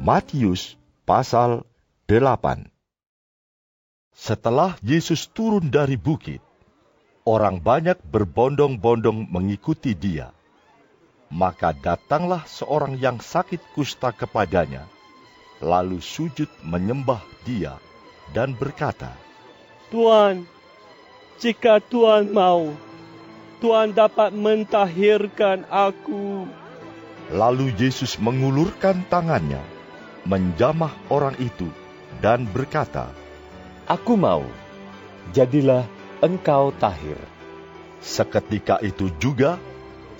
Matius pasal 8 Setelah Yesus turun dari bukit, orang banyak berbondong-bondong mengikuti dia. Maka datanglah seorang yang sakit kusta kepadanya, lalu sujud menyembah dia dan berkata, Tuan, jika Tuan mau, Tuan dapat mentahirkan aku. Lalu Yesus mengulurkan tangannya, menjamah orang itu dan berkata, Aku mau, jadilah engkau tahir. Seketika itu juga,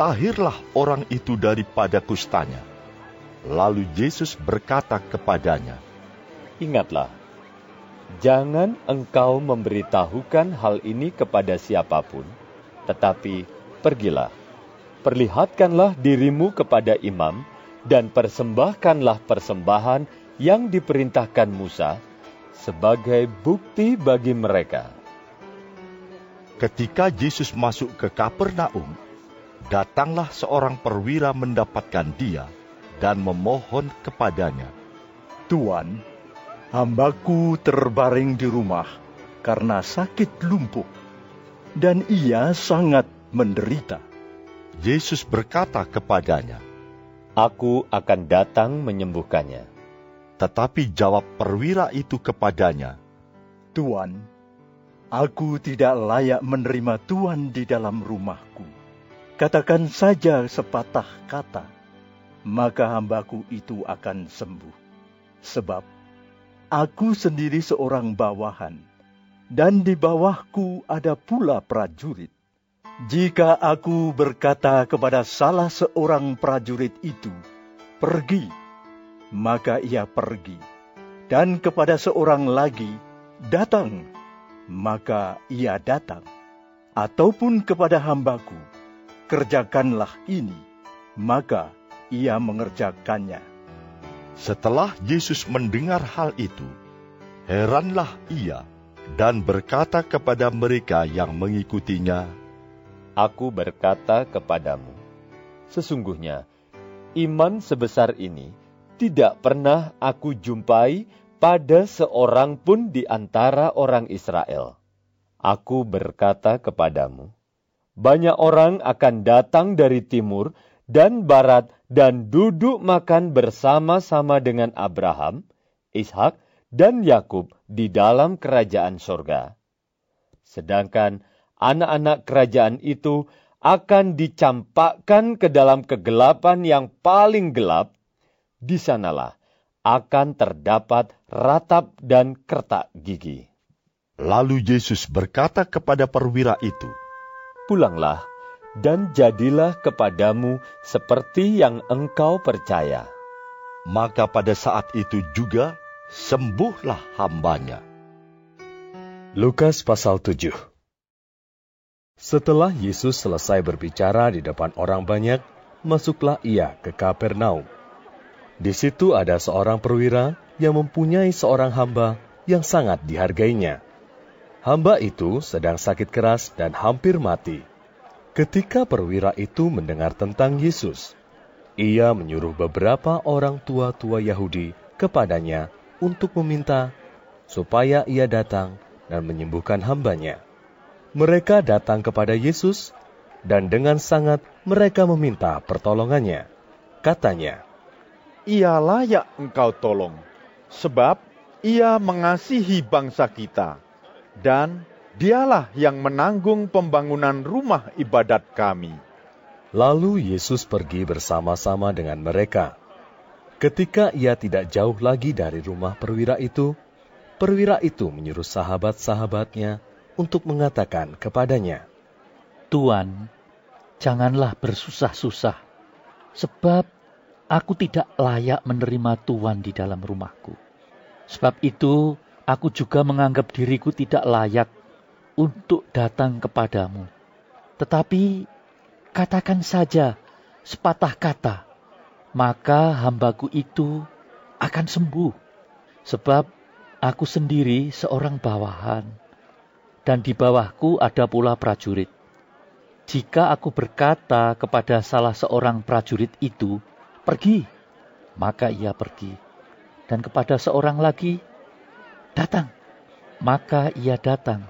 tahirlah orang itu daripada kustanya. Lalu Yesus berkata kepadanya, Ingatlah, jangan engkau memberitahukan hal ini kepada siapa pun, tetapi pergilah, perlihatkanlah dirimu kepada imam, dan persembahkanlah persembahan yang diperintahkan Musa sebagai bukti bagi mereka. Ketika Yesus masuk ke Kapernaum, datanglah seorang perwira mendapatkan dia dan memohon kepadanya. Tuan, hambaku terbaring di rumah karena sakit lumpuh, dan ia sangat menderita. Yesus berkata kepadanya, Aku akan datang menyembuhkannya. Tetapi jawab perwira itu kepadanya, Tuan, aku tidak layak menerima Tuan di dalam rumahku. Katakan saja sepatah kata, maka hambaku itu akan sembuh. Sebab aku sendiri seorang bawahan, dan di bawahku ada pula prajurit. Jika aku berkata kepada salah seorang prajurit itu, "Pergi," maka ia pergi, dan kepada seorang lagi, "Datang," maka ia datang, ataupun kepada hambaku, "Kerjakanlah ini," maka ia mengerjakannya. Setelah Yesus mendengar hal itu, heranlah ia dan berkata kepada mereka yang mengikutinya, Aku berkata kepadamu, sesungguhnya iman sebesar ini tidak pernah aku jumpai pada seorang pun di antara orang Israel. Aku berkata kepadamu, banyak orang akan datang dari timur dan barat dan duduk makan bersama-sama dengan Abraham, Ishak, dan Yakub di dalam kerajaan sorga. Sedangkan anak-anak kerajaan itu akan dicampakkan ke dalam kegelapan yang paling gelap, di sanalah akan terdapat ratap dan kertak gigi. Lalu Yesus berkata kepada perwira itu, Pulanglah dan jadilah kepadamu seperti yang engkau percaya. Maka pada saat itu juga sembuhlah hambanya. Lukas pasal 7 Setelah Yesus selesai berbicara di depan orang banyak, masuklah ia ke Kapernaum. Di situ ada seorang perwira yang mempunyai seorang hamba yang sangat dihargainya. Hamba itu sedang sakit keras dan hampir mati. Ketika perwira itu mendengar tentang Yesus, ia menyuruh beberapa orang tua-tua Yahudi kepadanya untuk meminta supaya ia datang dan menyembuhkan hambanya. Mereka datang kepada Yesus, dan dengan sangat mereka meminta pertolongannya. Katanya, Ia layak engkau tolong, sebab ia mengasihi bangsa kita, dan dialah yang menanggung pembangunan rumah ibadat kami. Lalu Yesus pergi bersama-sama dengan mereka. Ketika ia tidak jauh lagi dari rumah perwira itu, perwira itu menyuruh sahabat-sahabatnya untuk mengatakan kepadanya, Tuan, janganlah bersusah-susah, sebab aku tidak layak menerima Tuhan di dalam rumahku. Sebab itu, aku juga menganggap diriku tidak layak untuk datang kepadamu. Tetapi katakan saja sepatah kata, maka hambaku itu akan sembuh. Sebab aku sendiri seorang bawahan, dan di bawahku ada pula prajurit. Jika aku berkata kepada salah seorang prajurit itu, "Pergi," maka ia pergi, dan kepada seorang lagi, "Datang," maka ia datang,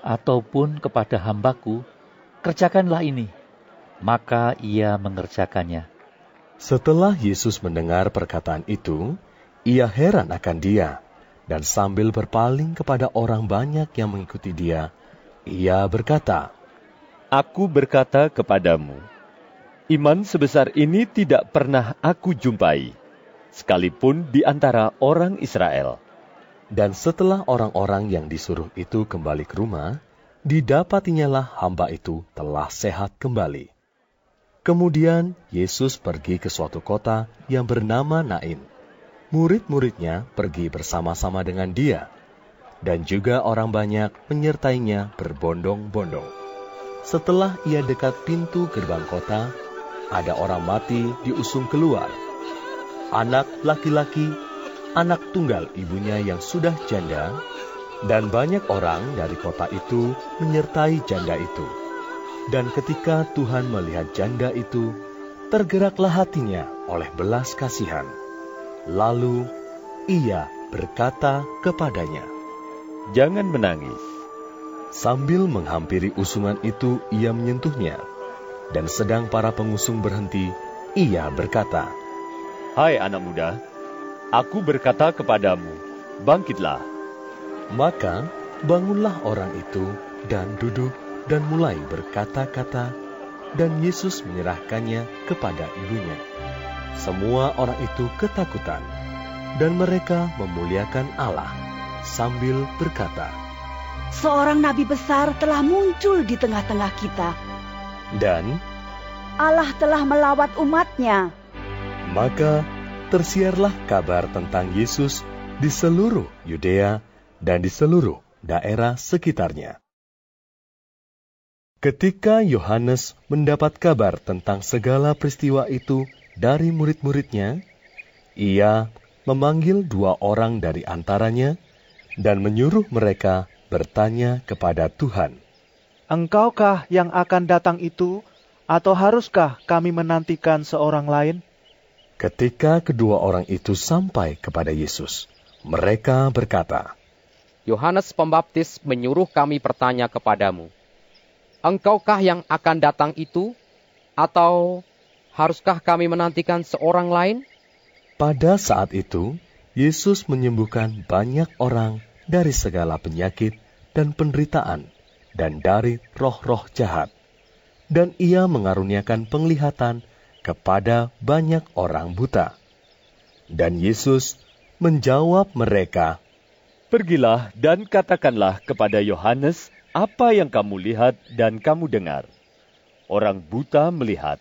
ataupun kepada hambaku, "Kerjakanlah ini," maka ia mengerjakannya. Setelah Yesus mendengar perkataan itu, ia heran akan dia, dan sambil berpaling kepada orang banyak yang mengikuti dia, ia berkata, Aku berkata kepadamu, iman sebesar ini tidak pernah aku jumpai, sekalipun di antara orang Israel. Dan setelah orang-orang yang disuruh itu kembali ke rumah, didapatinya hamba itu telah sehat kembali. Kemudian Yesus pergi ke suatu kota yang bernama Nain. Murid-muridnya pergi bersama-sama dengan dia, dan juga orang banyak menyertainya berbondong-bondong. Setelah ia dekat pintu gerbang kota, ada orang mati diusung keluar. Anak laki-laki, anak tunggal ibunya yang sudah janda, dan banyak orang dari kota itu menyertai janda itu. Dan ketika Tuhan melihat janda itu, tergeraklah hatinya oleh belas kasihan. Lalu ia berkata kepadanya, "Jangan menangis." Sambil menghampiri usungan itu, ia menyentuhnya. Dan sedang para pengusung berhenti, ia berkata, Hai anak muda, aku berkata kepadamu, bangkitlah. Maka bangunlah orang itu dan duduk dan mulai berkata-kata, dan Yesus menyerahkannya kepada ibunya. Semua orang itu ketakutan, dan mereka memuliakan Allah sambil berkata, seorang nabi besar telah muncul di tengah-tengah kita. Dan Allah telah melawat umatnya. Maka tersiarlah kabar tentang Yesus di seluruh Yudea dan di seluruh daerah sekitarnya. Ketika Yohanes mendapat kabar tentang segala peristiwa itu dari murid-muridnya, ia memanggil dua orang dari antaranya dan menyuruh mereka bertanya kepada Tuhan, Engkaukah yang akan datang itu, atau haruskah kami menantikan seorang lain? Ketika kedua orang itu sampai kepada Yesus, mereka berkata, Yohanes Pembaptis menyuruh kami bertanya kepadamu, Engkaukah yang akan datang itu, atau haruskah kami menantikan seorang lain? Pada saat itu, Yesus menyembuhkan banyak orang dari segala penyakit dan penderitaan, dan dari roh-roh jahat. Dan ia mengaruniakan penglihatan kepada banyak orang buta. Dan Yesus menjawab mereka, Pergilah dan katakanlah kepada Yohanes apa yang kamu lihat dan kamu dengar. Orang buta melihat,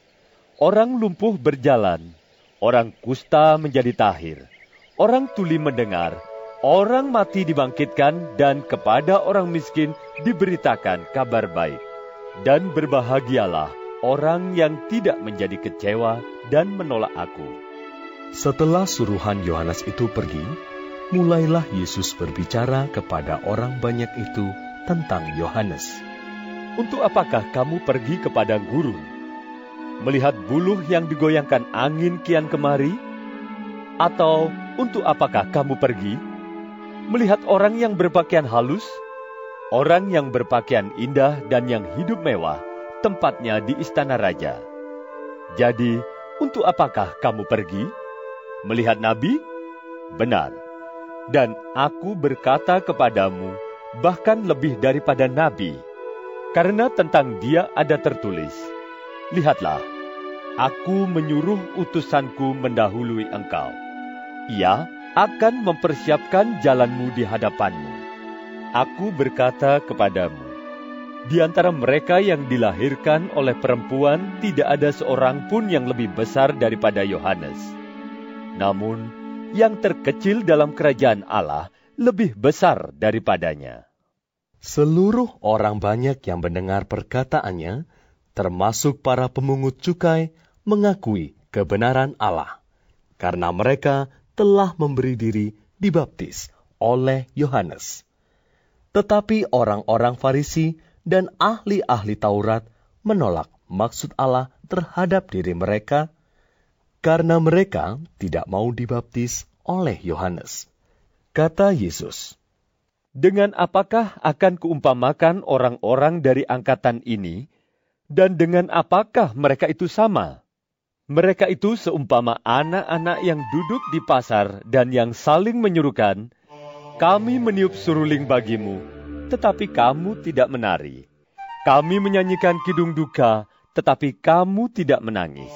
orang lumpuh berjalan, orang kusta menjadi tahir, orang tuli mendengar, orang mati dibangkitkan dan kepada orang miskin diberitakan kabar baik. Dan berbahagialah orang yang tidak menjadi kecewa dan menolak aku. Setelah suruhan Yohanes itu pergi, mulailah Yesus berbicara kepada orang banyak itu tentang Yohanes. Untuk apakah kamu pergi kepada gurun? Melihat buluh yang digoyangkan angin kian kemari? Atau untuk apakah kamu pergi? melihat orang yang berpakaian halus, orang yang berpakaian indah dan yang hidup mewah, tempatnya di istana raja. Jadi, untuk apakah kamu pergi? Melihat nabi? Benar. Dan aku berkata kepadamu, bahkan lebih daripada nabi, karena tentang dia ada tertulis, Lihatlah, aku menyuruh utusanku mendahului engkau. Ia akan mempersiapkan jalanmu di hadapanmu. Aku berkata kepadamu, Di antara mereka yang dilahirkan oleh perempuan, tidak ada seorang pun yang lebih besar daripada Yohanes. Namun, yang terkecil dalam kerajaan Allah lebih besar daripadanya. Seluruh orang banyak yang mendengar perkataannya, termasuk para pemungut cukai, mengakui kebenaran Allah, karena mereka telah memberi diri dibaptis oleh Yohanes. Tetapi orang-orang Farisi dan ahli-ahli Taurat menolak maksud Allah terhadap diri mereka karena mereka tidak mau dibaptis oleh Yohanes. Kata Yesus, Dengan apakah akan kuumpamakan orang-orang dari angkatan ini, dan dengan apakah mereka itu sama? Mereka itu seumpama anak-anak yang duduk di pasar dan yang saling menyuruhkan, kami meniup suruling bagimu, tetapi kamu tidak menari. Kami menyanyikan kidung duka, tetapi kamu tidak menangis.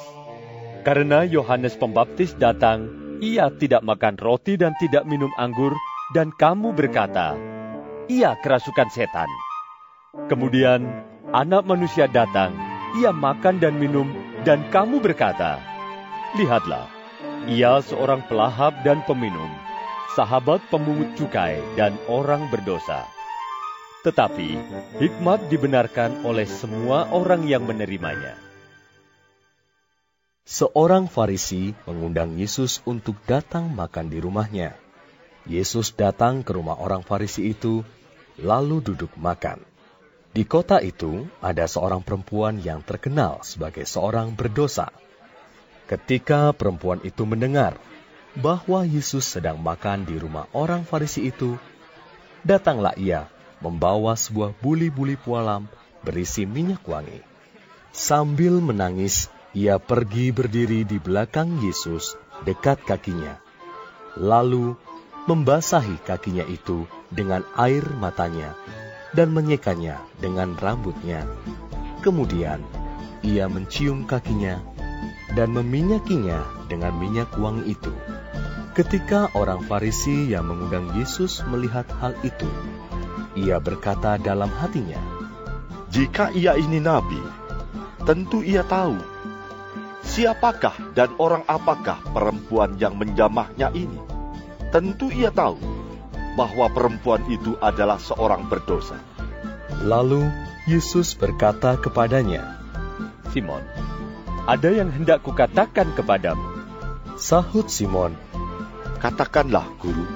Karena Yohanes Pembaptis datang, ia tidak makan roti dan tidak minum anggur, dan kamu berkata, ia kerasukan setan. Kemudian anak manusia datang, ia makan dan minum, dan kamu berkata, Lihatlah, ia seorang pelahap dan peminum, sahabat pemungut cukai dan orang berdosa. Tetapi hikmat dibenarkan oleh semua orang yang menerimanya. Seorang Farisi mengundang Yesus untuk datang makan di rumahnya. Yesus datang ke rumah orang Farisi itu, lalu duduk makan. Di kota itu ada seorang perempuan yang terkenal sebagai seorang berdosa. Ketika perempuan itu mendengar bahwa Yesus sedang makan di rumah orang Farisi itu, datanglah ia membawa sebuah buli-buli pualam berisi minyak wangi. Sambil menangis, ia pergi berdiri di belakang Yesus dekat kakinya. Lalu membasahi kakinya itu dengan air matanya dan menyekanya dengan rambutnya. Kemudian ia mencium kakinya dan meminyakinya dengan minyak wangi itu. Ketika orang Farisi yang mengundang Yesus melihat hal itu, ia berkata dalam hatinya, "Jika ia ini nabi, tentu ia tahu siapakah dan orang apakah perempuan yang menjamahnya ini. Tentu ia tahu bahwa perempuan itu adalah seorang berdosa." Lalu Yesus berkata kepadanya, "Simon, ada yang hendak kukatakan kepadamu." Sahut Simon, Katakanlah, guru.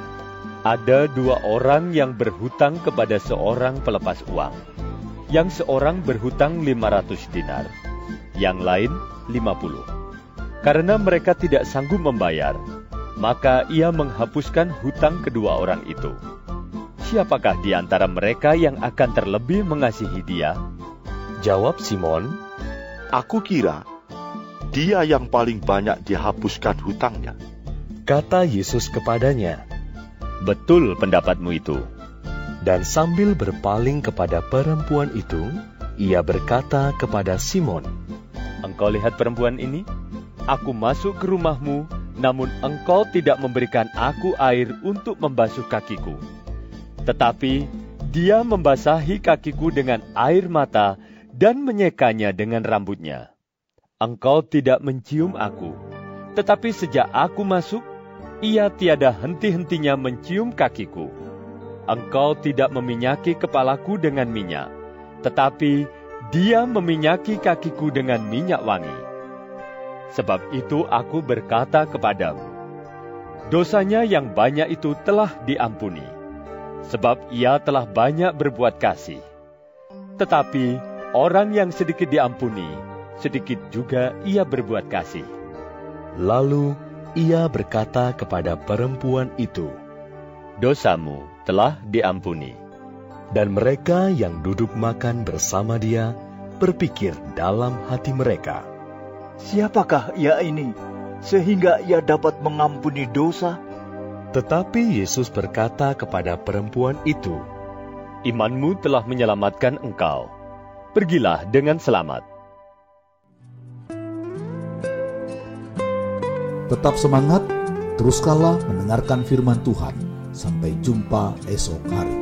Ada dua orang yang berhutang kepada seorang pelepas uang. Yang seorang berhutang 500 dinar, yang lain 50. Karena mereka tidak sanggup membayar, maka ia menghapuskan hutang kedua orang itu. Siapakah di antara mereka yang akan terlebih mengasihi dia? Jawab Simon, Aku kira dia yang paling banyak dihapuskan hutangnya. Kata Yesus kepadanya, Betul pendapatmu itu. Dan sambil berpaling kepada perempuan itu, ia berkata kepada Simon, Engkau lihat perempuan ini? Aku masuk ke rumahmu, namun engkau tidak memberikan aku air untuk membasuh kakiku. Tetapi dia membasahi kakiku dengan air mata dan menyekanya dengan rambutnya. Engkau tidak mencium aku, tetapi sejak aku masuk, ia tiada henti-hentinya mencium kakiku. Engkau tidak meminyaki kepalaku dengan minyak, tetapi dia meminyaki kakiku dengan minyak wangi. Sebab itu aku berkata kepadamu, dosanya yang banyak itu telah diampuni, sebab ia telah banyak berbuat kasih. Tetapi orang yang sedikit diampuni, sedikit juga ia berbuat kasih. Lalu ia berkata kepada perempuan itu, Dosamu telah diampuni. Dan mereka yang duduk makan bersama dia berpikir dalam hati mereka, Siapakah ia ini, sehingga ia dapat mengampuni dosa? Tetapi Yesus berkata kepada perempuan itu, Imanmu telah menyelamatkan engkau. Pergilah dengan selamat. Tetap semangat, teruskanlah mendengarkan firman Tuhan. Sampai jumpa esok hari.